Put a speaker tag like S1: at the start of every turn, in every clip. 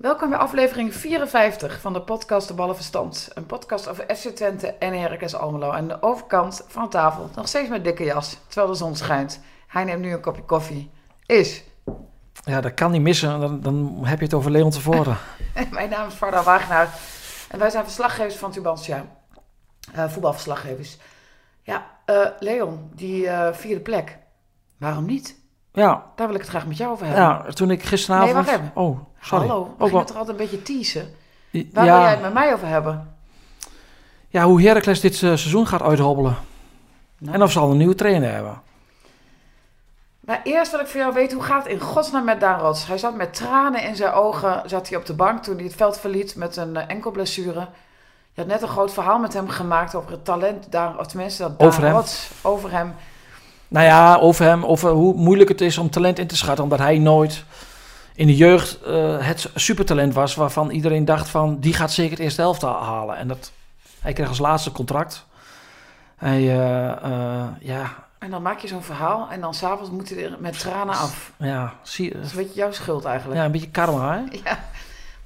S1: Welkom bij aflevering 54 van de podcast De Ballen Verstand. Een podcast over FC Twente en Heracles Almelo. En de overkant van de tafel, nog steeds met dikke jas, terwijl de zon schijnt. Hij neemt nu een kopje koffie. Is.
S2: Ja, dat kan niet missen. Dan, dan heb je het over Leon tevoren.
S1: Mijn naam is Varda Wagenaar. En wij zijn verslaggevers van Tubantia. Uh, voetbalverslaggevers. Ja, uh, Leon, die uh, vierde plek. Waarom niet?
S2: Ja.
S1: Daar wil ik het graag met jou over hebben.
S2: Ja, toen ik gisteravond...
S1: Nee, wacht even.
S2: Oh, sorry.
S1: Hallo,
S2: Ook
S1: je
S2: wel-
S1: toch altijd een beetje teasen? Waar
S2: ja,
S1: wil jij het met mij over hebben?
S2: ja, hoe Heracles dit eh, seizoen gaat uithobbelen.
S1: Nou.
S2: En of ze al een nieuwe trainer hebben.
S1: Maar eerst wil ik van jou weten, hoe gaat het in godsnaam met Daan Rots? Hij zat met tranen in zijn ogen, zat hij op de bank toen hij het veld verliet met een uh, enkelblessure. Je had net een groot verhaal met hem gemaakt over het talent, Daan, of tenminste dat Daan
S2: Over hem.
S1: Rots, over hem.
S2: Nou ja, over hem, over hoe moeilijk het is om talent in te schatten. Omdat hij nooit in de jeugd eh, het supertalent was waarvan iedereen dacht van... die gaat zeker het eerste helft halen. En dat, hij kreeg als laatste contract. Hij, eh, eh, ja,
S1: En dan maak je zo'n verhaal en dan s'avonds moet hij er met tranen af.
S2: ja, zie,
S1: Dat is een beetje jouw schuld eigenlijk.
S2: ja, een beetje karma, hè?
S1: Ja.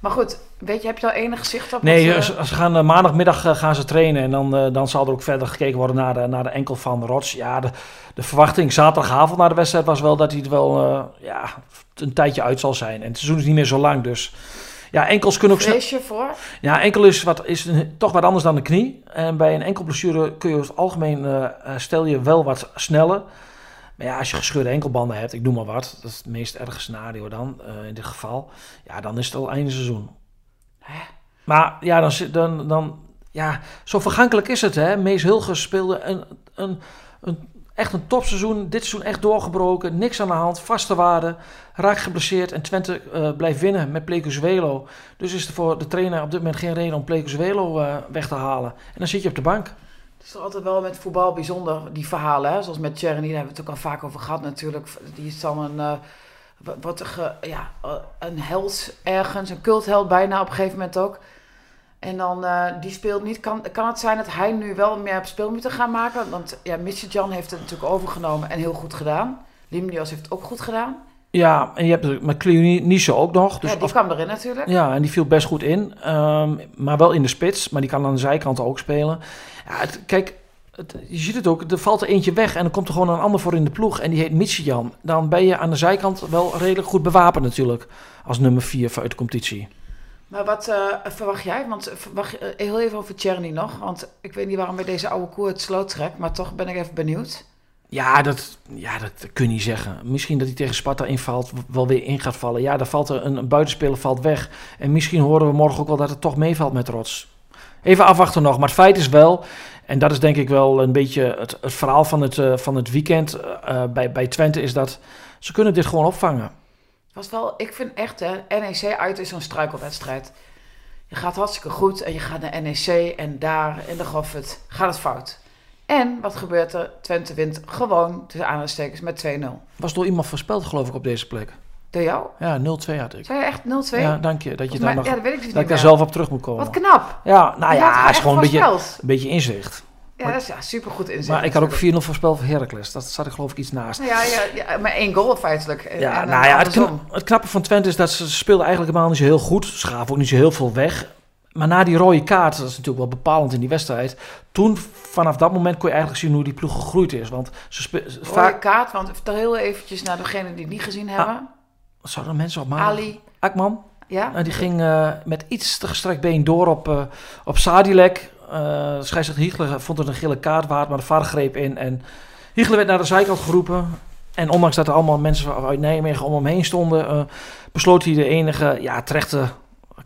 S1: Maar goed, weet je, heb je al enig zicht op?
S2: Nee,
S1: wat, eh,
S2: ze, ze gaan eh, maandagmiddag eh, gaan ze trainen en dan, dan zal er ook verder gekeken worden naar de, naar de enkel van Rots. Ja, de, de verwachting zaterdagavond na de wedstrijd was wel dat hij er wel ja, een tijdje uit zal zijn. En het seizoen is niet meer zo lang, dus ja, enkels kunnen ook snel.
S1: voor?
S2: Ja, enkel is, wat, is een- toch wat anders dan de knie. En bij een enkel blessure kun je over het algemeen stel je wel wat sneller. Maar ja, als je gescheurde enkelbanden hebt, ik noem maar wat, dat is het meest erge scenario dan eh, in dit geval. Ja, dan is het al einde seizoen.
S1: Hè?
S2: Maar ja, dan, dan, dan, ja, zo vergankelijk is het. Hè? Mees Hilgers speelde een, een, een, echt een topseizoen. Dit seizoen echt doorgebroken. Niks aan de hand. Vaste waarde. Raak geblesseerd. En Twente eh, blijft winnen met Plecuzuelo. Dus is er voor de trainer op dit moment geen reden om Plecuzuelo eh weg te halen. En dan zit je op de bank.
S1: Het is altijd wel met voetbal bijzonder, die verhalen. Hè? Zoals met Tjerni, daar hebben we het ook al vaak over gehad natuurlijk. Die is dan een, eh, wat- ja, eh, een held ergens, een cultheld bijna op een gegeven moment ook. En dan, eh, die speelt niet. Kan, kan het zijn dat hij nu wel meer op speelminuten gaat maken? Want ja, Jan heeft het natuurlijk overgenomen en heel goed gedaan. Limnios heeft het ook goed gedaan.
S2: Ja, en je hebt McLeod ook nog. Dus
S1: ja, die kwam erin natuurlijk.
S2: Ja, en die viel best goed in. Ehm, maar wel in de spits. Maar die kan aan de zijkant ook spelen. Ja, het- kijk, het- je ziet het ook. Er valt er eentje weg en dan komt er gewoon een ander voor in de ploeg. En die heet Michijan. Dan ben je aan de zijkant wel redelijk goed bewapend natuurlijk. Als nummer 4 uit de competitie.
S1: Maar wat eh, verwacht jij? Want verwacht, eh, heel even over Tjerni nog. Want ik weet niet waarom bij deze oude koer het sloot trekt. Maar toch ben ik even benieuwd.
S2: Ja dat, ja, dat kun je niet zeggen. Misschien dat hij tegen Sparta invalt, wel weer in gaat vallen. Ja, dan valt er een, een buitenspeler valt weg. En misschien horen we morgen ook wel dat het toch meevalt met Rots. Even afwachten nog. Maar het feit is wel, en dat is denk ik wel een beetje het, het verhaal van het, eh, van het weekend eh, eh, bij, bij Twente, is dat ze kunnen dit gewoon opvangen.
S1: was wel, ik vind echt, hè, NEC uit is zo'n struikelwedstrijd. Je gaat hartstikke goed en je gaat naar NEC en daar in de Goffert gaat het fout. En wat gebeurt er? Twente wint gewoon, tussen aanhalingstekens, met 2-0.
S2: Was door iemand voorspeld geloof ik op deze plek.
S1: Door jou?
S2: Ja, 0-2 had ik.
S1: Zei je echt 0-2?
S2: Ja, dank je. Dat je daar
S1: maar-
S2: nog,
S1: ja, dat weet ik dus
S2: dat ik daar zelf op terug moet komen.
S1: Wat knap.
S2: Ja, nou ja,
S1: het
S2: is gewoon een beetje, een beetje inzicht.
S1: Ja, dat is ja, supergoed inzicht.
S2: Maar ik had ook
S1: natuurlijk.
S2: 4-0 voorspeld voor Heracles. Dat zat er geloof ik iets naast.
S1: Nou ja, ja, ja, maar één goal feitelijk.
S2: Ja,
S1: en
S2: nou ja, het, het knappe van Twente is dat ze speelden eigenlijk helemaal niet zo heel goed. Ze gaven ook niet zo heel veel weg. Maar na die rode kaart, dat is natuurlijk wel bepalend in die wedstrijd. Toen, vanaf dat moment, kon je eigenlijk zien hoe die ploeg gegroeid is. Want ze
S1: Rode
S2: vaak...
S1: kaart, want vertel heel eventjes naar degenen die het niet gezien hebben.
S2: Zouden mensen op maandag...
S1: Ali,
S2: Akman,
S1: ja?
S2: nou, die ging eh, met iets te gestrekt been door op, eh op Sadilek. Eh scheidsrechter Hiegler vond het een gele kaart waard, maar de VAR greep in. En Hiegler werd naar de zijkant geroepen. En ondanks dat er allemaal mensen uit Nijmegen om hem heen stonden, eh, besloot hij de enige ja, terechte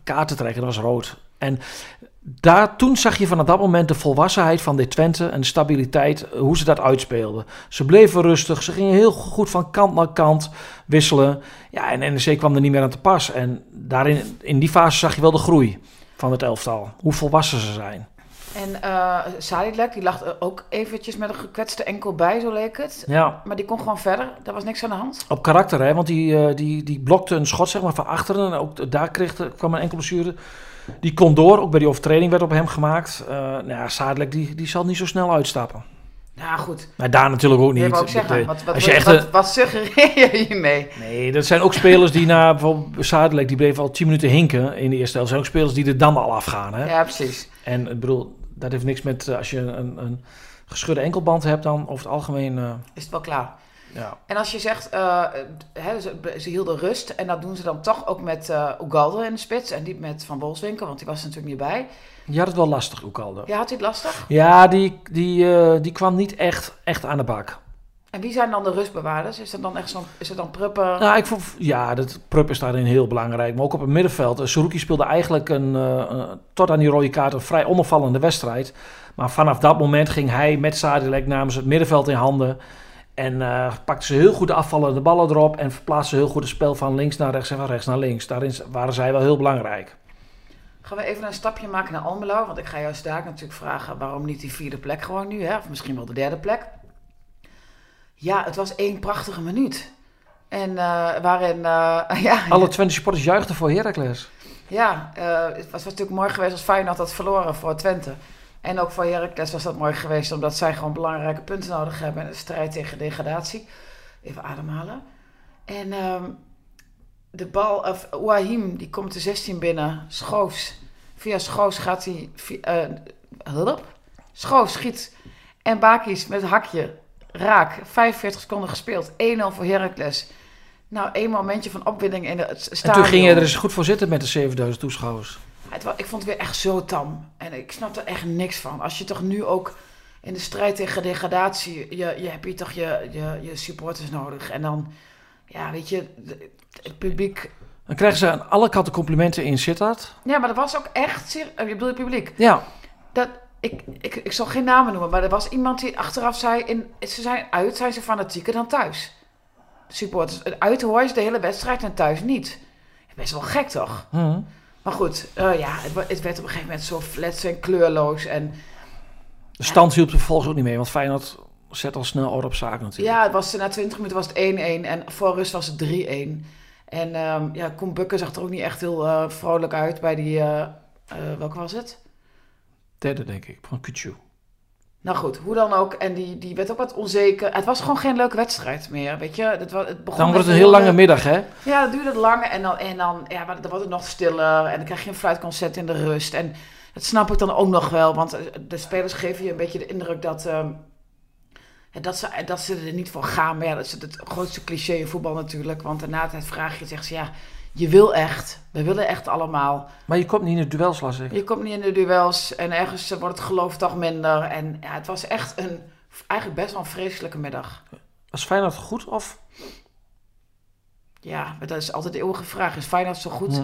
S2: kaart te trekken. Dat was rood. En daar, toen zag je vanaf dat moment de volwassenheid van dit Twente en de stabiliteit, eh, hoe ze dat uitspeelden. Ze bleven rustig, ze gingen heel goed van kant naar kant wisselen. Ja, en NEC kwam er niet meer aan te pas. En daarin, in die fase zag je wel de groei van het elftal. Hoe volwassen ze zijn.
S1: En Sadilek, die lag ook eventjes met een gekwetste enkel bij, zo leek het.
S2: Ja,
S1: Maar die kon gewoon verder. Daar was niks aan de hand.
S2: op karakter, hè? Want die, eh, die, die blokte een schot zeg maar, van achteren. En ook daar kreeg, de- kwam een enkele blessure. Die kon door. Ook bij die overtreding werd op hem gemaakt. Eh nou ja, Zadelijk, die, die zal niet zo snel uitstappen.
S1: Ja, goed.
S2: Maar daar natuurlijk ook
S1: Ik
S2: niet.
S1: ook zeggen,
S2: Dat,
S1: wat, wat,
S2: als je echt
S1: wat, suggereer je hiermee?
S2: Nee, dat zijn ook spelers die na bijvoorbeeld Zadelijk, die bleef al 10 minuten hinken in de eerste helft. zijn ook spelers die er dan al afgaan. Hè?
S1: Ja, precies.
S2: En ik bedoel, dat heeft niks met eh, als je een, een geschudde enkelband hebt, dan over het algemeen. eh,
S1: Is het wel klaar.
S2: Ja.
S1: En als je zegt, eh, ze, ze hielden rust en dat doen ze dan toch ook met eh Ugalde in de spits en niet met Van Wolfswinkel, want die was er natuurlijk niet bij.
S2: Je had het wel lastig, al.
S1: Ja, had hij het lastig?
S2: Ja, die, die, eh, die kwam niet echt, echt aan de bak.
S1: En wie zijn dan de rustbewaarders? Is dat dan echt zo'n, is het dan Prupper?
S2: Nou, ik vond, ja, dat Prupp is daarin heel belangrijk. Maar ook op het middenveld. Uh, Saruki speelde eigenlijk een, tot aan die rode kaart een vrij onopvallende wedstrijd. Maar vanaf dat moment ging hij met Sadilek namens het middenveld in handen. En eh, pakte ze heel goed de afvallende ballen erop. En verplaatste heel goed het spel van links naar rechts en van rechts naar links. Daarin waren zij wel heel belangrijk.
S1: Gaan we even een stapje maken naar Almelo? Want ik ga juist daar natuurlijk vragen waarom niet die vierde plek gewoon nu, hè? of misschien wel de derde plek. Ja, het was één prachtige minuut. En eh, waarin, eh, ja,
S2: Alle Twente supporters juichten voor Heracles.
S1: ja het was natuurlijk mooi geweest als Feyenoord had verloren voor Twente. En ook voor Heracles was dat mooi geweest, omdat zij gewoon belangrijke punten nodig hebben in de strijd tegen degradatie. Even ademhalen. En ehm, de bal, of Wahim, die komt de 16 binnen. Schoofs. Via Schoofs gaat hij. vi- eh, hulp? Schoofs schiet. En Bakis met het hakje. Raak. 45 seconden gespeeld. 1-0 voor Heracles. Nou, één momentje van opwinding in het
S2: En
S1: stadion.
S2: toen ging je er eens goed voor zitten met de 7000 toeschouwers.
S1: Het ik vond het weer echt zo tam. En ik snap er echt niks van. Als je toch nu ook in de strijd tegen degradatie... Je, je hebt hier toch je, je, je supporters nodig. En dan, ja, weet je, het publiek...
S2: Dan krijgen ze aan alle kanten complimenten in Sittard.
S1: Ja, maar dat was ook echt... ser- Ik bedoel, het publiek.
S2: Ja,
S1: Dat, ik, ik, ik zal geen namen noemen, maar er was iemand die achteraf zei... In, ze zijn uit, zijn ze fanatieker dan thuis. Supporters. Uit hoor je de hele wedstrijd en thuis niet. Best wel gek, toch?
S2: hm.
S1: Maar goed, eh, ja, het, het werd op een gegeven moment zo flats en kleurloos. En
S2: de stand hielp vervolgens ook niet mee. Want Feyenoord zet al snel orde op zaken natuurlijk.
S1: ja, het was, na 20 minuten was het 1-1 en voor rust was het 3-1. En ehm, ja, Koen Bukker zag er ook niet echt heel eh, vrolijk uit bij die... eh, welke was het?
S2: Derde denk ik, van Kuchu.
S1: Nou goed, hoe dan ook. En die, die werd ook wat onzeker. Het was gewoon geen leuke wedstrijd meer, weet je. Het, wa- het begon
S2: Dan wordt het een heel lange
S1: eh,
S2: middag, hè?
S1: Ja, dat duurde lang en dan, en dan, ja, maar dan wordt het nog stiller en dan krijg je een fluitconcert in de rust. En dat snap ik dan ook nog wel, want eh, de spelers geven je een beetje de indruk dat, ehm, ja, dat, ze, dat ze er niet voor gaan. Maar ja, dat is het grootste cliché in voetbal natuurlijk. Want daarna het vraag je, zegt ze, ja, je wil echt. We willen echt allemaal.
S2: Maar je komt niet in de duels, las ik.
S1: Je komt niet in de duels en ergens wordt het geloof toch minder. En ja, het was echt een, eigenlijk best wel een vreselijke middag.
S2: Was Feyenoord goed of?
S1: Ja, maar dat is altijd de eeuwige vraag. Is Feyenoord zo goed?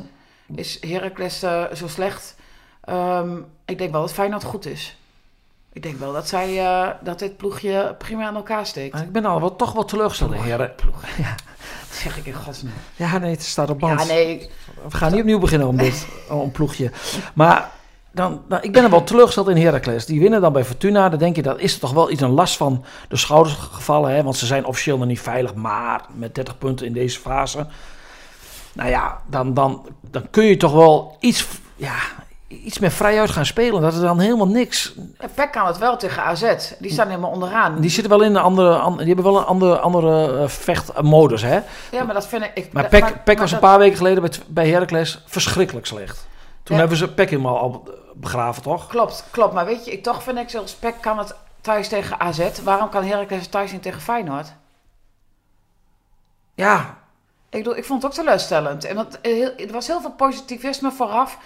S1: Is Heracles eh, zo slecht? Ehm, ik denk wel dat Feyenoord goed is. Ik denk wel dat, zij, eh, dat dit ploegje prima aan elkaar steekt.
S2: Ik ben al wel, toch wel teleurgesteld in heren.
S1: Dat zeg ik in godsnaam.
S2: Ja, nee, het staat op band.
S1: Ja, nee.
S2: We gaan niet opnieuw beginnen om dit om ploegje. Maar dan, dan, ik ben er wel teleurgesteld in Heracles. Die winnen dan bij Fortuna. Dan denk je, dat is er toch wel iets een last van de schouders gevallen. Hè? Want ze zijn officieel nog niet veilig. Maar met 30 punten in deze fase. Nou ja, dan, dan, dan kun je toch wel iets, ja, iets meer vrijuit gaan spelen. Dat is dan helemaal niks.
S1: En PEC kan het wel tegen AZ. Die staan helemaal onderaan.
S2: Die zitten wel in een andere, an- die hebben wel een andere, andere eh, vechtmodus. Hè?
S1: Ja, maar dat vind ik... ik
S2: Maar Peck,
S1: maar-
S2: Peck
S1: maar
S2: was een paar weken geleden bij, bij Heracles verschrikkelijk slecht. Toen
S1: Ja.
S2: hebben ze Peck helemaal al begraven, toch?
S1: Klopt, klopt. Maar weet je, ik, toch vind ik zelfs PEC kan het thuis tegen AZ. Waarom kan Heracles thuis niet tegen Feyenoord?
S2: Ja,
S1: Ik, bedoel, ik vond het ook teleurstellend. En dat, eh, er was heel veel positivisme vooraf.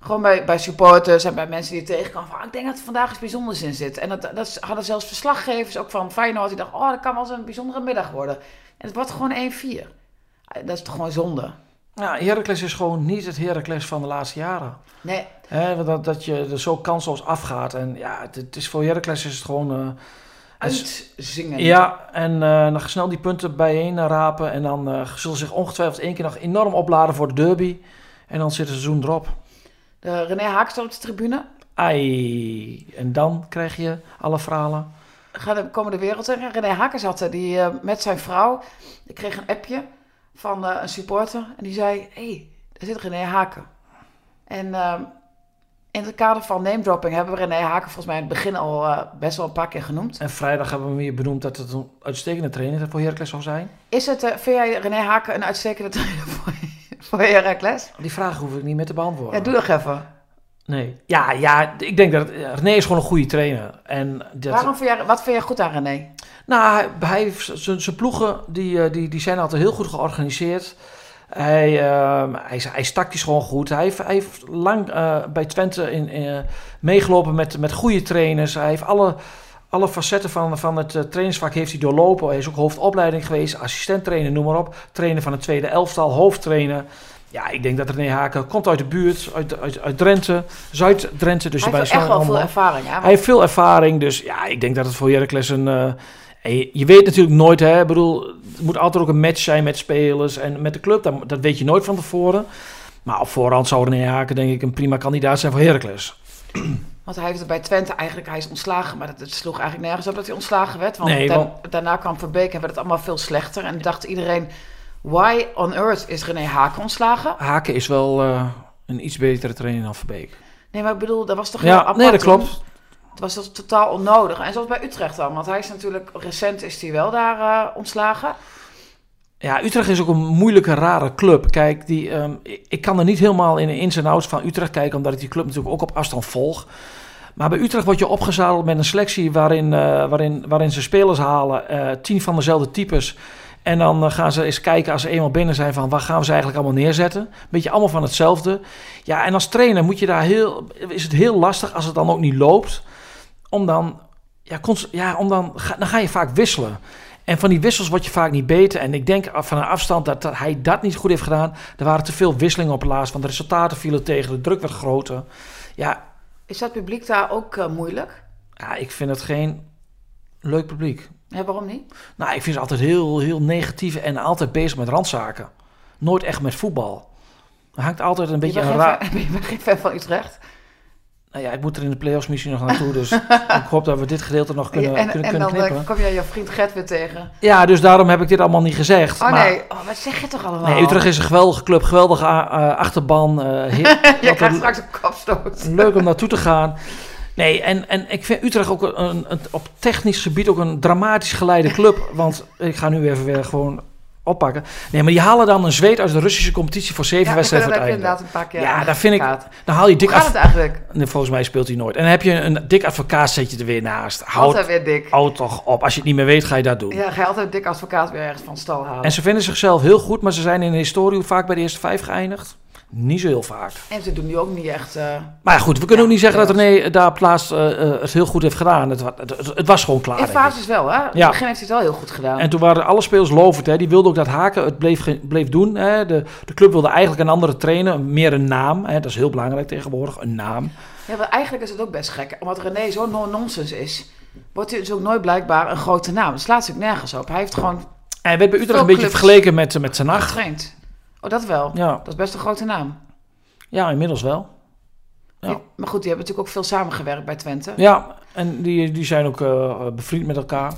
S1: Gewoon bij, bij supporters en bij mensen die het tegenkwamen. Van, ah, ik denk dat er vandaag iets bijzonders in zit. En dat, dat hadden zelfs verslaggevers ook van Feyenoord. Die dachten, oh, dat kan wel eens een bijzondere middag worden. En het wordt gewoon 1-4. Ah, Dat is toch gewoon zonde?
S2: ja, Heracles is gewoon niet het Heracles van de laatste jaren.
S1: Nee,
S2: want dat, dat je er zo kansloos afgaat. En ja, het, het is voor Heracles is het gewoon... eh, het is-
S1: uitzingen.
S2: ja, en eh, dan snel die punten bijeen rapen. En dan eh, zullen ze zich ongetwijfeld één keer nog enorm opladen voor de derby. En dan zit het seizoen erop.
S1: De René Haak staat op de tribune.
S2: Ai. En dan krijg je alle verhalen.
S1: Gaan de, komen de wereld in. René Haken zat er die, eh, met zijn vrouw. Ik kreeg een appje van eh, een supporter. En die zei, hé, hey, daar zit René Haken. En in het kader van name dropping hebben we René Haken volgens mij in het begin al eh, best wel een paar keer genoemd.
S2: En vrijdag hebben we weer benoemd dat het een uitstekende trainer voor Heracles zou zijn.
S1: Is het, eh, vind jij René Haken een uitstekende trainer voor, Heracles?
S2: Die vraag hoef ik niet meer te beantwoorden.
S1: Ja, doe nog even.
S2: Nee. Ja, ja, ik denk dat het- René is gewoon een goede trainer. En dat,
S1: Waarom vind jij, wat vind je goed aan René?
S2: Nou, hij- zijn zijn ploegen, die, eh, die, die zijn altijd heel goed georganiseerd. Hij, ehm, hij, is, hij is tactisch gewoon goed. Hij heeft, hij heeft lang eh, bij Twente in, eh, meegelopen met, met goede trainers. Hij heeft alle, alle facetten van, van het eh, trainingsvak heeft hij doorlopen. Hij is ook hoofdopleiding geweest, assistent-trainer, noem maar op. Trainer van het tweede elftal, hoofdtrainer. Ja, ik denk dat René Haken komt uit de buurt, uit, uit, uit Drenthe, Zuid-Drenthe. Dus
S1: hij heeft echt wel veel ervaring. Hè?
S2: hij heeft veel ervaring, dus ja, ik denk dat het voor Heracles een... eh, je weet natuurlijk nooit, hè. Ik bedoel, het moet altijd ook een match zijn met spelers en met de club. Dat, dat weet je nooit van tevoren. Maar op voorhand zou René Haken denk ik een prima kandidaat zijn voor Heracles.
S1: Want hij heeft het bij Twente eigenlijk, hij is ontslagen, maar dat, het sloeg eigenlijk nergens op dat hij ontslagen werd. Want,
S2: Nee,
S1: daarna kwam Verbeek en werd het allemaal veel slechter. En dacht iedereen, why on earth is René Haken ontslagen?
S2: Haken is wel eh, een iets betere trainer dan Verbeek.
S1: Nee, maar ik bedoel, dat was toch
S2: Ja,
S1: apart
S2: nee, dat klopt.
S1: Het was toch totaal onnodig. En zoals bij Utrecht dan, want hij is natuurlijk, recent is hij wel daar eh, ontslagen.
S2: Ja, Utrecht is ook een moeilijke, rare club. Kijk, die, ehm, ik, ik kan er niet helemaal in de ins en outs van Utrecht kijken, omdat ik die club natuurlijk ook op afstand volg. Maar bij Utrecht word je opgezadeld met een selectie waarin, eh, waarin, waarin ze spelers halen, eh, tien van dezelfde types. En dan eh, gaan ze eens kijken als ze eenmaal binnen zijn van waar gaan we ze eigenlijk allemaal neerzetten. Beetje allemaal van hetzelfde. Ja, en als trainer moet je daar heel, is het heel lastig als het dan ook niet loopt. Om dan, ja, ja om dan, ga, dan ga je vaak wisselen. En van die wissels word je vaak niet beter. En ik denk van een afstand dat, dat hij dat niet goed heeft gedaan. Er waren te veel wisselingen op het laatst. Want de resultaten vielen tegen. De druk werd groter. Ja,
S1: Is dat publiek daar ook eh, moeilijk?
S2: ja ik vind het geen leuk publiek.
S1: Ja, waarom niet?
S2: Nou, ik vind ze altijd heel, heel negatief en altijd bezig met randzaken. Nooit echt met voetbal. Er hangt altijd een beetje
S1: je
S2: een raar...
S1: fan, je geen fan van Utrecht.
S2: Nou ja, ik moet er in de play-offs misschien nog naartoe. Dus ik hoop dat we dit gedeelte nog kunnen,
S1: en
S2: kunnen,
S1: en
S2: kunnen
S1: dan eh,
S2: knippen.
S1: kom jij je vriend Gert weer tegen.
S2: Ja, dus daarom heb ik dit allemaal niet gezegd.
S1: Oh
S2: maar,
S1: nee, oh, wat zeg je toch allemaal?
S2: Nee, Utrecht is een geweldige club, geweldige eh, achterban. eh, heer-
S1: je
S2: wat
S1: krijgt straks een kopstoot.
S2: leuk om naartoe te gaan. Nee, en, en ik vind Utrecht ook een, een, op technisch gebied ook een dramatisch geleide club. Want ik ga nu even weer gewoon oppakken. Nee, maar die halen dan een zweet uit de Russische competitie voor zeven
S1: Ja,
S2: wedstrijden
S1: dat
S2: voor
S1: heb
S2: het
S1: je
S2: einde.
S1: inderdaad een paar keer
S2: Ja, daar vind ik-. Dan haal je dik
S1: Hoe gaat het eigenlijk?
S2: Nee, volgens mij speelt hij nooit. En dan heb je een dik advocaat zet je er weer naast. Houd,
S1: Altijd weer dik.
S2: houd toch op. Als je het niet meer weet, ga je dat doen.
S1: Ja, ga je altijd dik advocaat weer ergens van stal halen.
S2: En ze vinden zichzelf heel goed, maar ze zijn in de historie vaak bij de eerste vijf geëindigd. Niet zo heel vaak.
S1: En ze doen nu ook niet echt... eh,
S2: Maar ja, goed, we kunnen
S1: Ja,
S2: ook niet zeggen dat. René daar laatst eh, eh, het heel goed heeft gedaan. Het, het, het- het was gewoon klaar.
S1: in fases wel, hè? In
S2: Ja.
S1: het begin heeft hij het wel heel goed gedaan.
S2: En toen waren alle spelers lovend. Hè. Die wilden ook dat Haken het bleef, bleef doen. Hè. De, de club wilde eigenlijk een andere trainer, meer een naam. Hè. Dat is heel belangrijk tegenwoordig, een naam.
S1: Ja, maar eigenlijk is het ook best gek. Omdat René zo no-nonsense is, wordt hij dus ook nooit blijkbaar een grote naam. Dat slaat natuurlijk nergens op. Hij heeft gewoon
S2: En werd bij Utrecht een beetje
S1: clubs.
S2: vergeleken met, met zijn nacht.
S1: getraind. Oh, dat wel.
S2: Ja.
S1: Dat is best een grote naam.
S2: ja, inmiddels wel. Ja.
S1: Maar goed, die hebben natuurlijk ook veel samengewerkt bij Twente.
S2: Ja, en die, die zijn ook eh, bevriend met elkaar.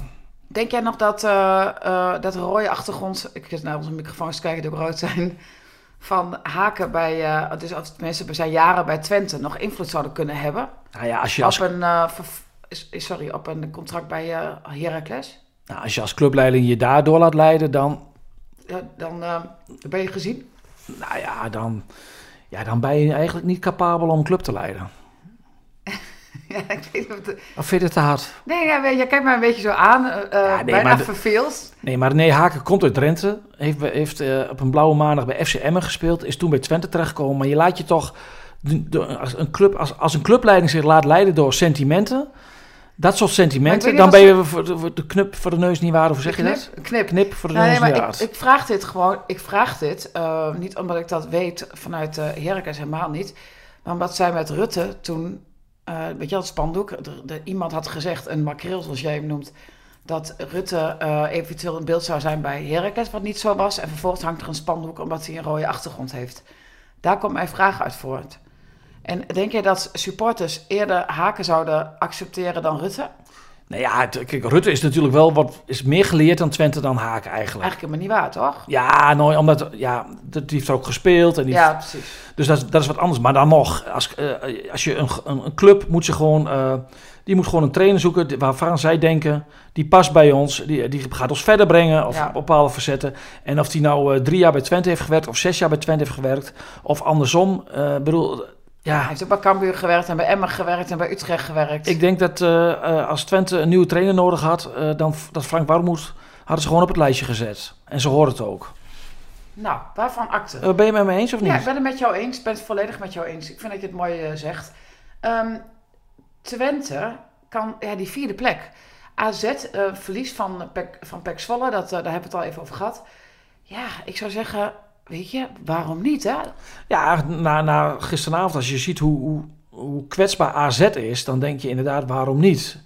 S1: Denk jij nog dat, eh eh dat rode achtergrond... Ik zit naar onze microfoons te kijken die ook rood zijn... van Haken bij... dus als mensen bij zijn jaren bij Twente nog invloed zouden kunnen hebben...
S2: Nou ja, als je als,
S1: op, een, sorry, op een contract bij Heracles...
S2: nou, als je als clubleiding je daardoor laat leiden, dan,
S1: dan, eh, ben je gezien.
S2: nou ja, dan, ja, dan ben je eigenlijk niet capabel om een club te leiden.
S1: ja, ik weet niet of
S2: vind je het te hard?
S1: Nee, ja, je, kijkt mij een beetje zo aan.
S2: Ja, nee,
S1: bijna
S2: de-
S1: verveeld.
S2: Nee, maar René Haken komt uit Drenthe. Heeft, heeft eh, op een blauwe maandag bij FC Emmen gespeeld. Is toen bij Twente terechtgekomen. Maar je laat je toch... de- als, een club, als, als een clubleiding zich laat leiden door sentimenten... Dat soort sentimenten... Dan ben je voor de, voor de knup voor de neus niet waard. Of zeg je dat?
S1: Knip, knip.
S2: Voor de
S1: Nee,
S2: neus
S1: maar
S2: niet
S1: ik,
S2: waard.
S1: ik vraag dit gewoon. Ik vraag dit eh, niet omdat ik dat weet vanuit uh, Heracles helemaal niet. Maar omdat zij met Rutte toen, eh weet je dat spandoek, iemand had gezegd, een makreel zoals jij hem noemt, dat Rutte eh, eventueel in beeld zou zijn bij Heracles, wat niet zo was. En vervolgens hangt er een spandoek omdat hij een rode achtergrond heeft. Daar komt mijn vraag uit voort. En denk je dat supporters eerder Haken zouden accepteren dan Rutte?
S2: Nou ja, kijk, Rutte is natuurlijk wel wat is meer geleerd dan Twente dan Haken eigenlijk.
S1: Eigenlijk helemaal niet waar, toch?
S2: Ja, nou, omdat ja, die heeft ook gespeeld. En die
S1: Ja, precies.
S2: Dus dat, is- dat is wat anders. Maar dan nog, als, eh, als je een, een, een club moet ze gewoon, eh, die moet gewoon een trainer zoeken waarvan zij denken, die past bij ons, die, die gaat ons verder brengen of
S1: Ja.
S2: op bepaalde facetten. En of die nou eh, drie jaar bij Twente heeft gewerkt of zes jaar bij Twente heeft gewerkt of andersom. eh bedoel,
S1: Hij
S2: ja,
S1: heeft ook bij Cambuur gewerkt en bij Emmen gewerkt en bij Utrecht gewerkt.
S2: ik denk dat eh, eh, als Twente een nieuwe trainer nodig had, eh, dan dat Frank Warmoed hadden ze gewoon op het lijstje gezet. En ze horen het ook.
S1: Nou, waarvan akte?
S2: Eh, ben je het met me eens of niet?
S1: Ja, ik ben het met jou eens. Ik ben het volledig met jou eens. Ik vind dat je het mooi zegt. Ehm, Twente kan, ja, die vierde plek. AZ verlies van Pek, van Pek Zwolle, dat, daar hebben we het al even over gehad. Ja, ik zou zeggen, weet je, waarom niet, hè?
S2: Ja, na, na gisteravond, als je ziet hoe, hoe, hoe kwetsbaar AZ is, dan denk je inderdaad, waarom niet?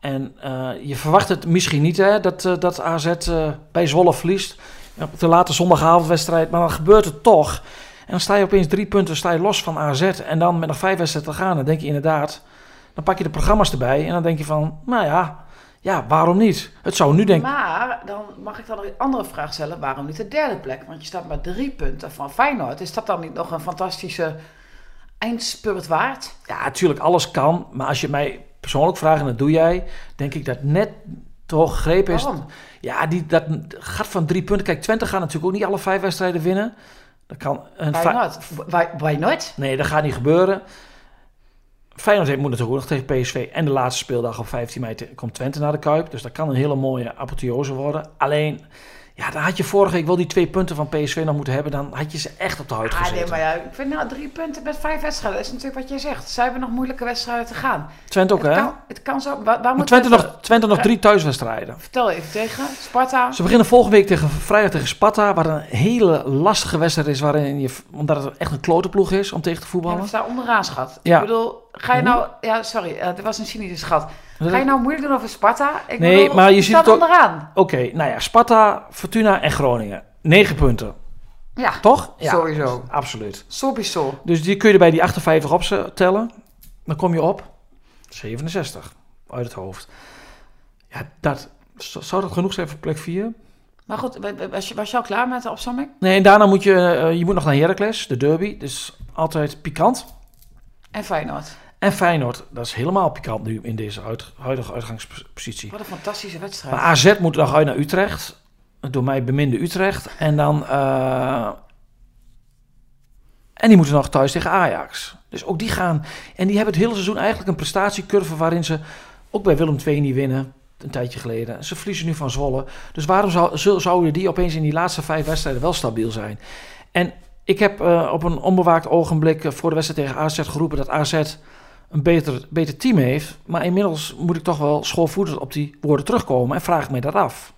S2: En eh, je verwacht het misschien niet, hè, dat, eh, dat AZ eh, bij Zwolle verliest. Op de late zondagavondwedstrijd, maar dan gebeurt het toch. En dan sta je opeens drie punten sta je los van AZ. En dan met nog vijf wedstrijden te gaan, dan denk je inderdaad... Dan pak je de programma's erbij en dan denk je van, nou ja, ja waarom niet? Het zou nu denk
S1: Maar dan mag ik dan nog een andere vraag stellen. Waarom niet de derde plek? Want je staat maar drie punten van Feyenoord. Is dat dan niet nog een fantastische eindspurt waard?
S2: Ja, natuurlijk, alles kan. Maar als je mij persoonlijk vraagt, en dat doe jij, denk ik dat net te hoog gegrepen is.
S1: Waarom?
S2: Ja, die, dat gaat van drie punten. Kijk, Twente gaat natuurlijk ook niet alle vijf wedstrijden winnen. Dat kan een.
S1: Why, why not?
S2: Nee, dat gaat niet gebeuren. Feyenoord moet natuurlijk ook nog tegen PSV. En de laatste speeldag op 15 mei komt Twente naar de Kuip. Dus dat kan een hele mooie apotheose worden. Alleen, ja, dan had je vorige week wel die twee punten van PSV nog moeten hebben. Dan had je ze echt op de huid
S1: Ah,
S2: gezet.
S1: nee, maar ja, ik vind nou drie punten met vijf wedstrijden. Dat is natuurlijk wat jij zegt. Zij hebben nog moeilijke wedstrijden te gaan.
S2: Twente ook,
S1: het,
S2: hè?
S1: kan, het kan zo. Waar, waar moet
S2: Twente nog, Twente nog drie thuiswedstrijden.
S1: Vertel even tegen. Sparta.
S2: Ze beginnen volgende week tegen vrijdag tegen Sparta, waar een hele lastige wedstrijd is, waarin je, omdat het echt een klote ploeg is om tegen te voetballen.
S1: ze daar onderaan schat?
S2: Ja.
S1: Ik bedoal, ga je nou... Ja, sorry. eh dit was een cynische schat. Ga je nou moeilijk doen over Sparta? Ik
S2: Nee,
S1: bedoel,
S2: maar je ziet
S1: staat
S2: het ook-
S1: onderaan.
S2: Oké, nou ja, Sparta, Fortuna en Groningen. Negen punten,
S1: Ja,
S2: toch?
S1: Sowieso.
S2: Absoluut.
S1: sowieso.
S2: Dus die kun je er bij die 58 op tellen. Dan kom je op 67 uit het hoofd. Ja, dat, zou dat genoeg zijn voor plek 4?
S1: Maar goed, was je, was je al klaar met de opzomming?
S2: Nee, en daarna moet je, eh, je moet nog naar Heracles, de derby. Dus altijd pikant.
S1: En Feyenoord.
S2: En Feyenoord, dat is helemaal pikant nu in deze uit, huidige uitgangspositie.
S1: Wat een fantastische wedstrijd.
S2: Maar AZ moet nog uit naar Utrecht. Door mij beminde Utrecht. En dan... eh, en die moeten nog thuis tegen Ajax. Dus ook die gaan... En die hebben het hele seizoen eigenlijk een prestatiecurve... waarin ze ook bij Willem II niet winnen. Een tijdje geleden. Ze verliezen nu van Zwolle. Dus waarom zou, zou- zouden die opeens in die laatste vijf wedstrijden wel stabiel zijn? En ik heb eh, op een onbewaakt ogenblik... eh, voor de wedstrijd tegen AZ geroepen... dat AZ een beter, beter team heeft. Maar inmiddels moet ik toch wel schoolvoetend op die woorden terugkomen. En vraag ik me dat af.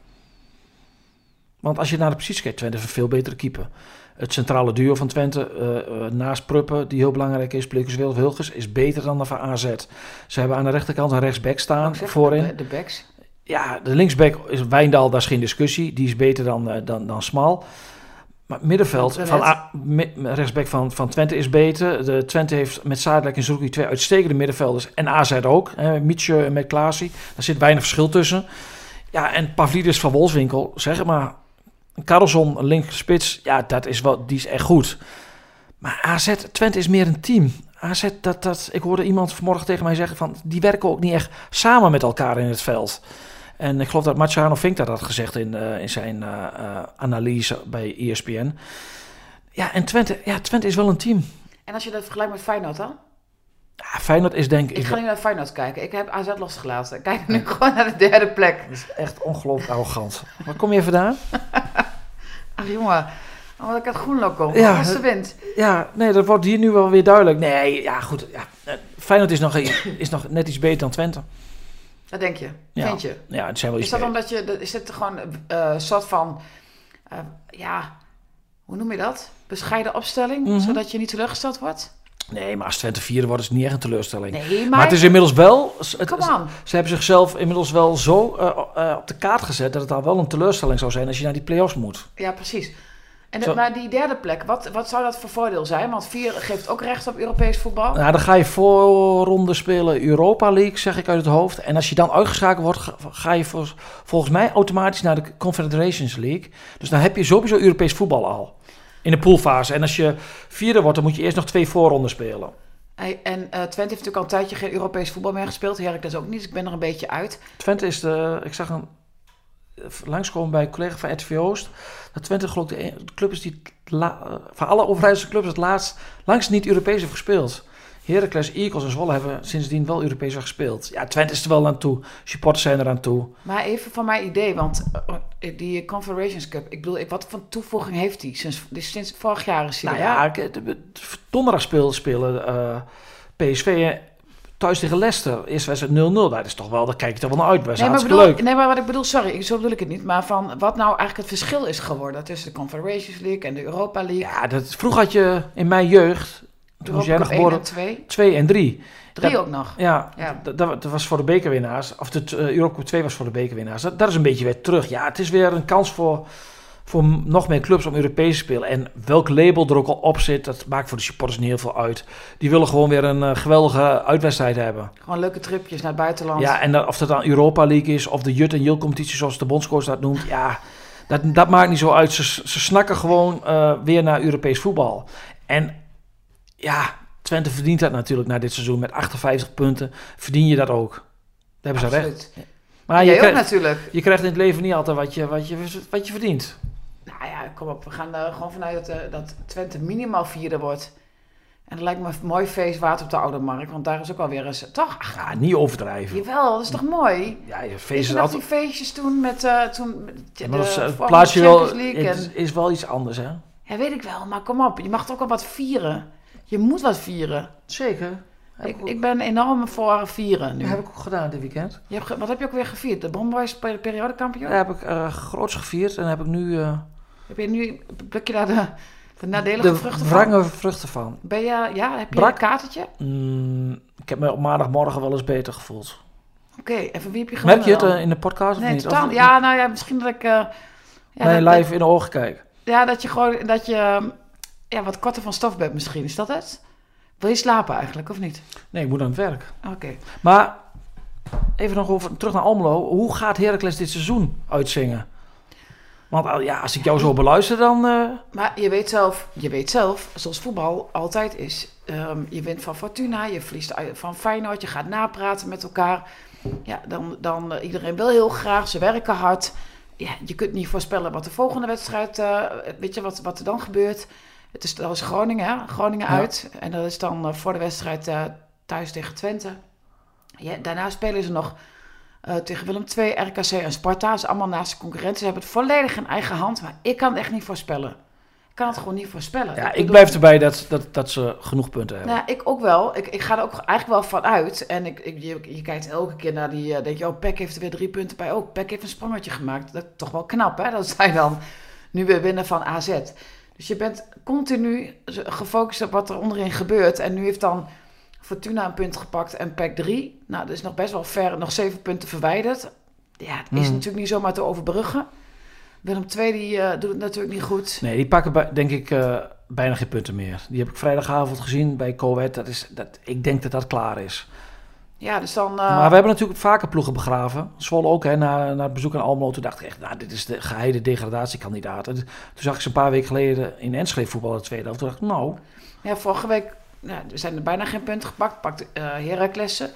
S2: Want als je naar de positie kijkt, Twente heeft een veel betere keeper. Het centrale duo van Twente, eh, eh, naast Pruppen, die heel belangrijk is, Plikkers Wilf Hilgers, is beter dan de van AZ. Ze hebben aan de rechterkant een rechtsback staan voorin.
S1: De, de backs.
S2: Ja, de linksback is Wijndal, daar is geen discussie. Die is beter dan, eh, dan, dan Smal. Maar middenveld
S1: Van.
S2: A- rechtsback van, van Twente is beter. De Twente heeft met Zadelijk en Zoekie twee uitstekende middenvelders. En AZ ook. Hè, Mietje met Klaasie. Daar zit weinig verschil tussen. Ja, en Pavlidis van Wolfswinkel, zeg maar. Carlson, een linker spits. Ja, dat is wel, die is echt goed. Maar AZ, Twente is meer een team. AZ, dat, dat, ik hoorde iemand vanmorgen tegen mij zeggen van... die werken ook niet echt samen met elkaar in het veld. En ik geloof dat Marciano Vink dat had gezegd in, eh, in zijn eh, eh, analyse bij ESPN. Ja, en Twente, ja, Twente is wel een team.
S1: En als je dat vergelijkt met Feyenoord dan?
S2: Ja, Feyenoord is denk ik...
S1: Ik ga nu naar Feyenoord kijken. Ik heb AZ losgelaten. Ik Kijk nu gewoon naar de derde plek.
S2: Dat is echt ongelooflijk arrogant. Waar kom je vandaan?
S1: Ach jongen, omdat ik uit Groenlo kom.
S2: Ja,
S1: als de wind.
S2: Ja, nee, dat wordt hier nu wel weer duidelijk. Nee, ja, goed. Ja, Feyenoord is nog, is nog net iets beter dan Twente.
S1: Dat denk je.
S2: Ja.
S1: Vind je.
S2: Ja, het zijn wel
S1: Is
S2: iets
S1: dat
S2: beter.
S1: omdat je, dat- is het gewoon een soort van, eh, ja, hoe noem je dat? Bescheiden opstelling,
S2: Mhm.
S1: zodat je niet teleurgesteld wordt?
S2: Nee, maar als Twente vierde wordt, is het niet echt een teleurstelling.
S1: Nee, maar,
S2: Maar het is inmiddels wel... Het,
S1: come on.
S2: ze hebben zichzelf inmiddels wel zo eh, op de kaart gezet... dat het al wel een teleurstelling zou zijn als je naar die play-offs moet.
S1: Ja, precies. En maar die derde plek, wat, wat zou dat voor voordeel zijn? Want vier geeft ook recht op Europees voetbal.
S2: Nou, dan ga je voorronde spelen Europa League, zeg ik uit het hoofd. En als je dan uitgeschakeld wordt, ga, je vol- volgens mij automatisch naar de Confederations League. Dus dan heb je sowieso Europees voetbal al. In de poolfase. En als je vierde wordt, dan moet je eerst nog twee voorronden spelen.
S1: En eh, Twente heeft natuurlijk al een tijdje geen Europees voetbal meer gespeeld. Heracles ook niet, dus ik ben er een beetje uit.
S2: Twente is de, ik zag een langskomen bij een collega van RTV Oost. Dat Twente geloof ik de, de club is die la- eh, van alle Overijsselse clubs het laatst langs niet Europees heeft gespeeld. Heracles, Eagles en Zwolle hebben sindsdien wel Europees gespeeld. Ja, Twente is er wel aan toe. Supporters zijn er aan toe.
S1: Maar even van mijn idee, want eh, die Confederations Cup, ik bedoel, wat voor toevoeging heeft die? Sinds, sinds vorig jaar is die
S2: Nou ja, donderdag spelen, spelen eh, PSV eh, thuis tegen Leicester. Eerste wedstrijd 0-0. Dat is toch wel, daar kijk je toch wel naar uit. Is
S1: Nee maar, bedoel,
S2: leuk.
S1: nee, maar wat ik bedoel, sorry, zo bedoel ik het niet. Maar van wat nou eigenlijk het verschil is geworden tussen de Confederations League en de Europa League.
S2: Ja, dat, vroeger had je in mijn jeugd, toen was jij nog
S1: Cup 1
S2: geboren,
S1: en 2.
S2: 2 en 3.
S1: Drie
S2: Ja.
S1: ook nog.
S2: Ja,
S1: Ja.
S2: Dat, dat, dat was voor de bekerwinnaars. Of de uh, Europa Cup 2 was voor de bekerwinnaars. Dat, dat is een beetje weer terug. Ja, het is weer een kans voor, voor nog meer clubs om Europees te spelen. En welk label er ook al op zit, dat maakt voor de supporters niet heel veel uit. Die willen gewoon weer een eh, geweldige uitwedstrijd hebben.
S1: Gewoon leuke tripjes naar het buitenland.
S2: Ja, en of dat dan Europa League is of de Jut en Jul competitie zoals de bondscoach dat noemt. Ja, dat, dat maakt niet zo uit. Ze, ze snakken gewoon eh, weer naar Europees voetbal. En ja, Twente verdient dat natuurlijk na dit seizoen. Met 58 punten verdien je dat ook. Daar hebben ze recht. Maar je
S1: ook
S2: krijgt,
S1: natuurlijk.
S2: je krijgt in het leven niet altijd wat je, wat je, wat je verdient.
S1: Nou ja, kom op. We gaan er gewoon vanuit dat, eh, dat Twente minimaal vierde wordt. En dat lijkt me een mooi feest waard op de Oude Markt. Want daar is ook alweer eens... Toch? Ach,
S2: Ja, niet overdrijven.
S1: jawel, dat is toch mooi?
S2: Ja, je feest
S1: nog die
S2: altijd...
S1: feestjes toen met... eh toen met de,
S2: maar dat is, eh, plaats je wel, het is, is wel iets anders, hè?
S1: Ja, weet ik wel. Maar kom op. Je mag toch ook wel wat vieren. Je moet wat vieren.
S2: Zeker.
S1: Ik,
S2: ik,
S1: ben enorm voor vieren nu.
S2: heb ik ook gedaan dit weekend.
S1: Je hebt, wat heb je ook weer gevierd? De Bomboys per- periodekampioen?
S2: Daar heb ik eh groots gevierd en heb ik nu eh,
S1: Heb je nu... Pluk je daar de, de nadelige
S2: de
S1: vruchten van?
S2: wrange vruchten van.
S1: Ben je... Ja, heb je
S2: Brak.
S1: een kaartetje?
S2: Mm, ik heb me op maandagmorgen wel eens beter gevoeld.
S1: Oké, en van wie heb je gewonnen
S2: Merk je het eh, in de podcast of
S1: Nee,
S2: niet?
S1: totaal.
S2: Of-
S1: Ja, nou ja, misschien dat ik... eh, ja,
S2: nee,
S1: dat-
S2: live in de ogen kijken.
S1: Ja, dat je gewoon... Dat je ja, wat korter van stof bent misschien. Is dat het? Wil je slapen eigenlijk, of niet?
S2: Nee, ik moet aan het werk.
S1: Oké.
S2: Maar even nog over, terug naar Almelo. Hoe gaat Heracles dit seizoen uitzingen? Want ja, als ik jou zo beluister, dan... eh,
S1: Maar je weet zelf, je weet zelf, zoals voetbal altijd is. ehm, je wint van Fortuna, je verliest van Feyenoord, je gaat napraten met elkaar. Ja, dan, dan eh, iedereen wil heel graag, ze werken hard. Ja, je kunt niet voorspellen wat de volgende wedstrijd, eh, weet je wat, wat er dan gebeurt. Het is, dat is Groningen, hè? Groningen
S2: Ja.
S1: uit. En dat is dan voor de wedstrijd thuis tegen Twente. Ja, daarna spelen ze nog eh, tegen Willem II, RKC en Sparta. Is allemaal naast de concurrentie. Ze hebben het volledig in eigen hand. Maar ik kan het echt niet voorspellen. Ik kan het gewoon niet voorspellen.
S2: ja, ik
S1: bedoel-
S2: blijf erbij dat, dat, dat ze genoeg punten hebben.
S1: Nou, ik ook wel. Ik, ik ga er ook eigenlijk wel van uit. En ik, ik, je, je kijkt elke keer naar die... eh, denk je, oh, Peck heeft er weer drie punten bij. Oh, Peck heeft een sprongetje gemaakt. Dat is toch wel knap, hè? Dat zij dan nu weer winnen van AZ. Dus je bent continu gefocust op wat er onderin gebeurt. En nu heeft dan Fortuna een punt gepakt en Peck drie. Nou, dat is nog best wel ver. Nog zeven punten verwijderd. Ja, het is
S2: Hmm.
S1: natuurlijk niet zomaar te overbruggen. Willem II die, eh, doet het natuurlijk niet goed.
S2: Nee, die pakken bij- denk ik eh, bijna geen punten meer. Die heb ik vrijdagavond gezien bij Coët. Dat is, dat, ik denk dat dat klaar is.
S1: Ja, dus dan... eh,
S2: Maar we hebben natuurlijk vaker ploegen begraven. Zwolle ook, hè, na, na het bezoek aan Almelo. Toen dacht ik echt, nou, dit is de geheide degradatiekandidaat. En toen zag ik ze een paar weken geleden in Enschede voetballen de tweede helft. Toen dacht ik, nou,
S1: Ja, vorige week ja, er zijn er bijna geen punten gepakt. Pakt eh Heracles ze.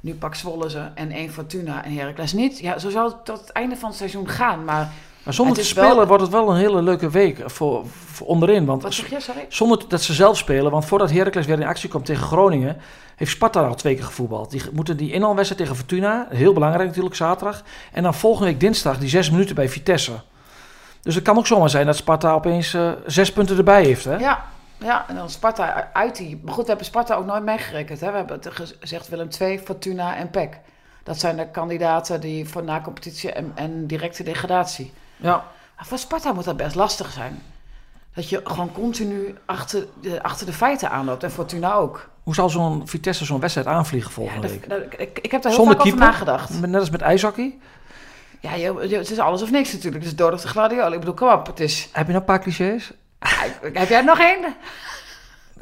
S1: Nu pakt Zwolle ze en één Fortuna en Heracles niet. Ja, zo zal het tot het einde van het seizoen gaan. Maar
S2: maar zonder te
S1: wel-
S2: spelen wordt het wel een hele leuke week voor, voor onderin. Want
S1: wat zeg je, sorry?
S2: zonder dat ze zelf spelen, want voordat Heracles weer in actie komt tegen Groningen, heeft Sparta al twee keer gevoetbald. Die moeten die inhaalwedstrijd tegen Fortuna, heel belangrijk natuurlijk, zaterdag. En dan volgende week dinsdag die zes minuten bij Vitesse. Dus het kan ook zomaar zijn dat Sparta opeens eh, zes punten erbij heeft. Hè?
S1: Ja, ja, en dan Sparta uit die... Maar goed, we hebben Sparta ook nooit meegerekend. Hè? We hebben het gezegd Willem II, Fortuna en PEC. Dat zijn de kandidaten die voor na-competitie en, en directe degradatie.
S2: ja.
S1: Maar voor Sparta moet dat best lastig zijn. Dat je gewoon continu achter de, achter de feiten aanloopt. En Fortuna ook.
S2: Hoe zal zo'n Vitesse zo'n wedstrijd aanvliegen
S1: Ja,
S2: volgende
S1: dat- dat- ik, ik heb daar heel
S2: Zonder
S1: vaak over nagedacht.
S2: Net als met ijshockey?
S1: Ja, je, je- het is alles of niks natuurlijk. Het is door de gladiolen. Ik bedoel, kom op. Het is...
S2: Heb je nog een paar clichés?
S1: Heb jij er nog één?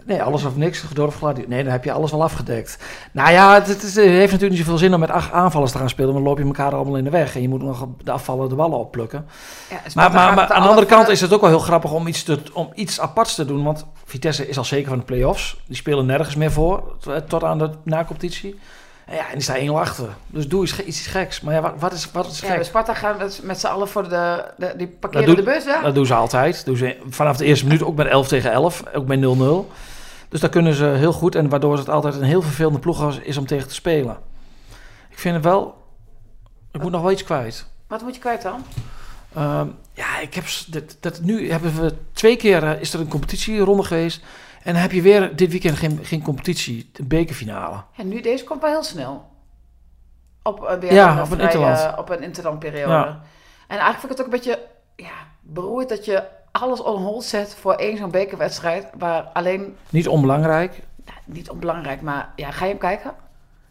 S2: Nee, alles of niks. Gedorf gladi- Nee, dan heb je alles wel afgedekt. Nou ja, het, het heeft natuurlijk niet zoveel zin om met acht aanvallers te gaan spelen. Want dan loop je elkaar allemaal in de weg. En je moet nog de afvallen de ballen opplukken.
S1: Ja,
S2: Maar, maar, aan de andere kant is het ook wel heel grappig om iets, te, om iets aparts te doen. Want Vitesse is al zeker van de play-offs. Die spelen nergens meer voor t- tot aan de na-competitie. Ja, en die staan 1 achter. Dus doe eens ge- iets geks. Maar ja, wat, wat is, wat is
S1: Ja,
S2: gek?
S1: bij Sparta gaan we met z'n allen voor de... de die parkeren
S2: doet-
S1: de bus, ja?
S2: Dat doen ze altijd. Doen ze vanaf de eerste minuut ook met 11 tegen 11. Ook bij 0-0. Dus daar kunnen ze heel goed. En waardoor het altijd een heel vervelende ploeg is- is om tegen te spelen. Ik vind het wel... Ik moet nog wel iets kwijt.
S1: Wat moet je kwijt dan?
S2: Ehm, ja, ik heb dat, dat nu hebben we twee keer eh, is er een competitieronde geweest. En dan heb je weer dit weekend geen, geen competitie, de bekerfinale.
S1: Ja, nu, deze komt wel heel snel. Op, eh, weer
S2: Ja,
S1: een
S2: op een interland.
S1: op een interlandperiode.
S2: Ja.
S1: En eigenlijk vind ik het ook een beetje ja, beroerd dat je alles on hold zet voor één zo'n bekerwedstrijd. Waar alleen,
S2: Niet onbelangrijk.
S1: nou, niet onbelangrijk, maar ja, ga je hem kijken?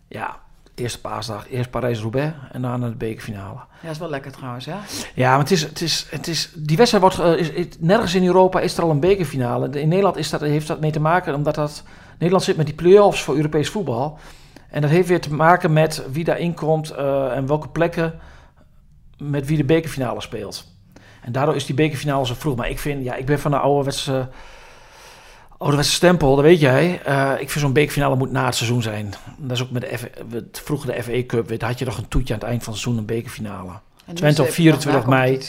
S2: Ja, eerste paasdag, eerst Parijs-Roubaix en daarna de bekerfinale.
S1: Ja, dat is wel lekker trouwens, hè?
S2: Ja, maar het is, het is, het is, die wedstrijd wordt, eh, is, is- nergens in Europa is er al een bekerfinale. In Nederland is dat, heeft dat mee te maken omdat dat, Nederland zit met die play-offs voor Europees voetbal. En dat heeft weer te maken met wie daarin komt eh, en welke plekken met wie de bekerfinale speelt. En daardoor is die bekerfinale zo vroeg. Maar ik vind, ja, ik ben van de ouderwetse, ouderwetse stempel, dat weet jij. Eh, ik vind zo'n bekerfinale moet na het seizoen zijn. Dat is ook met de F, vroeger de FA Cup. Weet, had je nog een toetje aan het eind van het seizoen, een bekerfinale. Twente op
S1: het even nog
S2: 24 mei.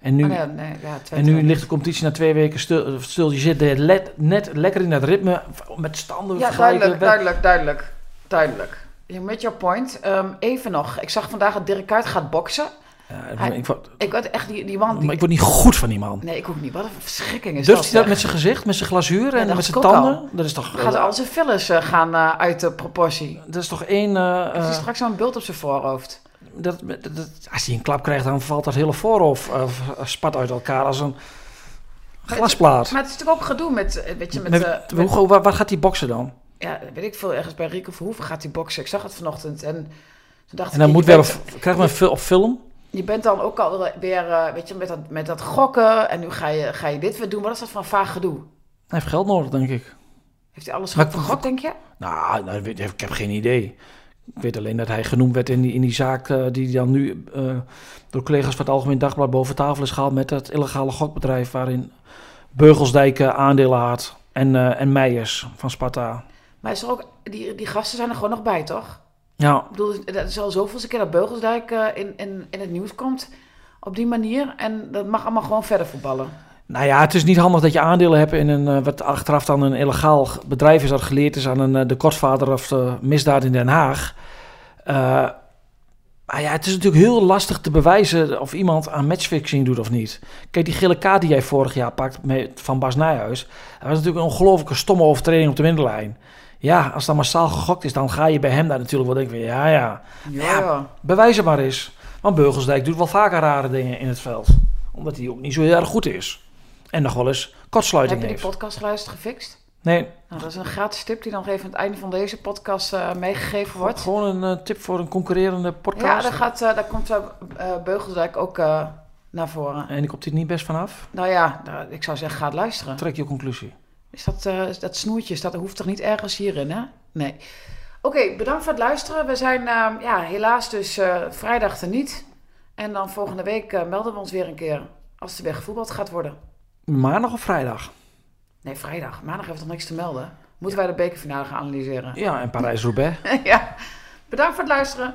S2: En nu,
S1: Oh, nee, nee, ja,
S2: en nu ligt de competitie na twee weken stil. stil. Je zit net lekker in dat ritme met standen
S1: Ja, duidelijk, duidelijk, duidelijk, duidelijk. Je met your point. Ehm, even nog. Ik zag vandaag dat Dirk Kuyt gaat boksen.
S2: Ja, ik, word,
S1: Ik word echt die, die man... Die,
S2: maar ik word niet goed van die man.
S1: Nee, ik ook niet. Wat een verschrikking is
S2: Durft hij dat met zijn gezicht, met zijn glazuur en met zijn tanden? Dat is toch,
S1: Gaat al zijn fillers eh, gaan eh, uit de proportie.
S2: dat is toch één...
S1: Heeft hij
S2: eh,
S1: straks zo'n bult op zijn voorhoofd?
S2: dat, dat, dat- als hij een klap krijgt, dan valt dat hele voorhoofd eh, spat uit elkaar als een glasplaat.
S1: Maar het is natuurlijk ook gedoe met, weet je, met...
S2: Met- hoe,
S1: met-
S2: hoe- waar, waar gaat hij boksen dan?
S1: ja, weet ik veel, ergens bij Rico Verhoeven gaat hij boksen. Ik zag het vanochtend en toen dacht
S2: En dan
S1: ik...
S2: moet weer op, krijgen we een op film?
S1: Je bent dan ook alweer, eh, weet je, met dat, met dat gokken en nu ga je, ga je dit weer doen. Wat is dat van vaag gedoe?
S2: Hij heeft geld nodig, denk ik.
S1: Heeft hij alles
S2: Maar-
S1: goed vergokt, denk je?
S2: Nou, nou, ik heb geen idee. Ik weet alleen dat hij genoemd werd in die, in die zaak eh, die dan nu eh, door collega's van het Algemeen Dagblad boven tafel is gehaald met dat illegale gokbedrijf waarin Beugelsdijk aandelen had en, en Meijers van Sparta.
S1: Maar is er ook, die, die gasten zijn er gewoon nog bij, toch?
S2: Ja,
S1: Ik bedoel, dat is al zoveelste keer dat Beugelsdijk eh, in, in, in het nieuws komt op die manier. En dat mag allemaal gewoon verder voetballen.
S2: nou ja, het is niet handig dat je aandelen hebt in een, eh, wat achteraf dan een illegaal bedrijf is dat geleerd is aan een, eh, de kortvader of de misdaad in Den Haag. Maar ja, het is natuurlijk heel lastig te bewijzen of iemand aan matchfixing doet of niet. Kijk, die gele kaart die jij vorig jaar pakt met, van Bas Nijhuis. Dat was natuurlijk een ongelooflijke stomme overtreding op de middenlijn. Ja, als dat massaal gegokt is, dan ga je bij hem daar natuurlijk wel denken van, ja, ja,
S1: Ja,
S2: Ja.
S1: ja.
S2: bewijs het maar eens. Want Beugelsdijk doet wel vaker rare dingen in het veld. Omdat hij ook niet zo heel erg goed is. En nog wel eens
S1: Heb
S2: kortsluiting
S1: je die
S2: heeft.
S1: podcast geluisterd gefixt?
S2: Nee,
S1: Nou, dat is een gratis tip die dan even aan het einde van deze podcast eh, meegegeven wordt.
S2: gewoon een eh, tip voor een concurrerende
S1: Ja,
S2: podcast.
S1: daar, gaat, eh, daar komt Beugelsdijk ook naar voren.
S2: En ik komt dit niet best vanaf.
S1: Nou ja, daar- ik zou zeggen, ga het luisteren.
S2: Trek je conclusie.
S1: Is dat, eh, dat snoertje, dat hoeft toch niet ergens hierin, hè? Nee. Oké, bedankt voor het luisteren. We zijn eh, ja, helaas dus eh, vrijdag er niet. En dan volgende week eh, melden we ons weer een keer als er weer gevoetbald gaat worden.
S2: Maandag of vrijdag?
S1: Nee, vrijdag. Maandag heeft nog niks te melden. Moeten wij de bekerfinale gaan analyseren?
S2: Ja, en Parijs-Roubaix.
S1: ja. Bedankt voor het luisteren.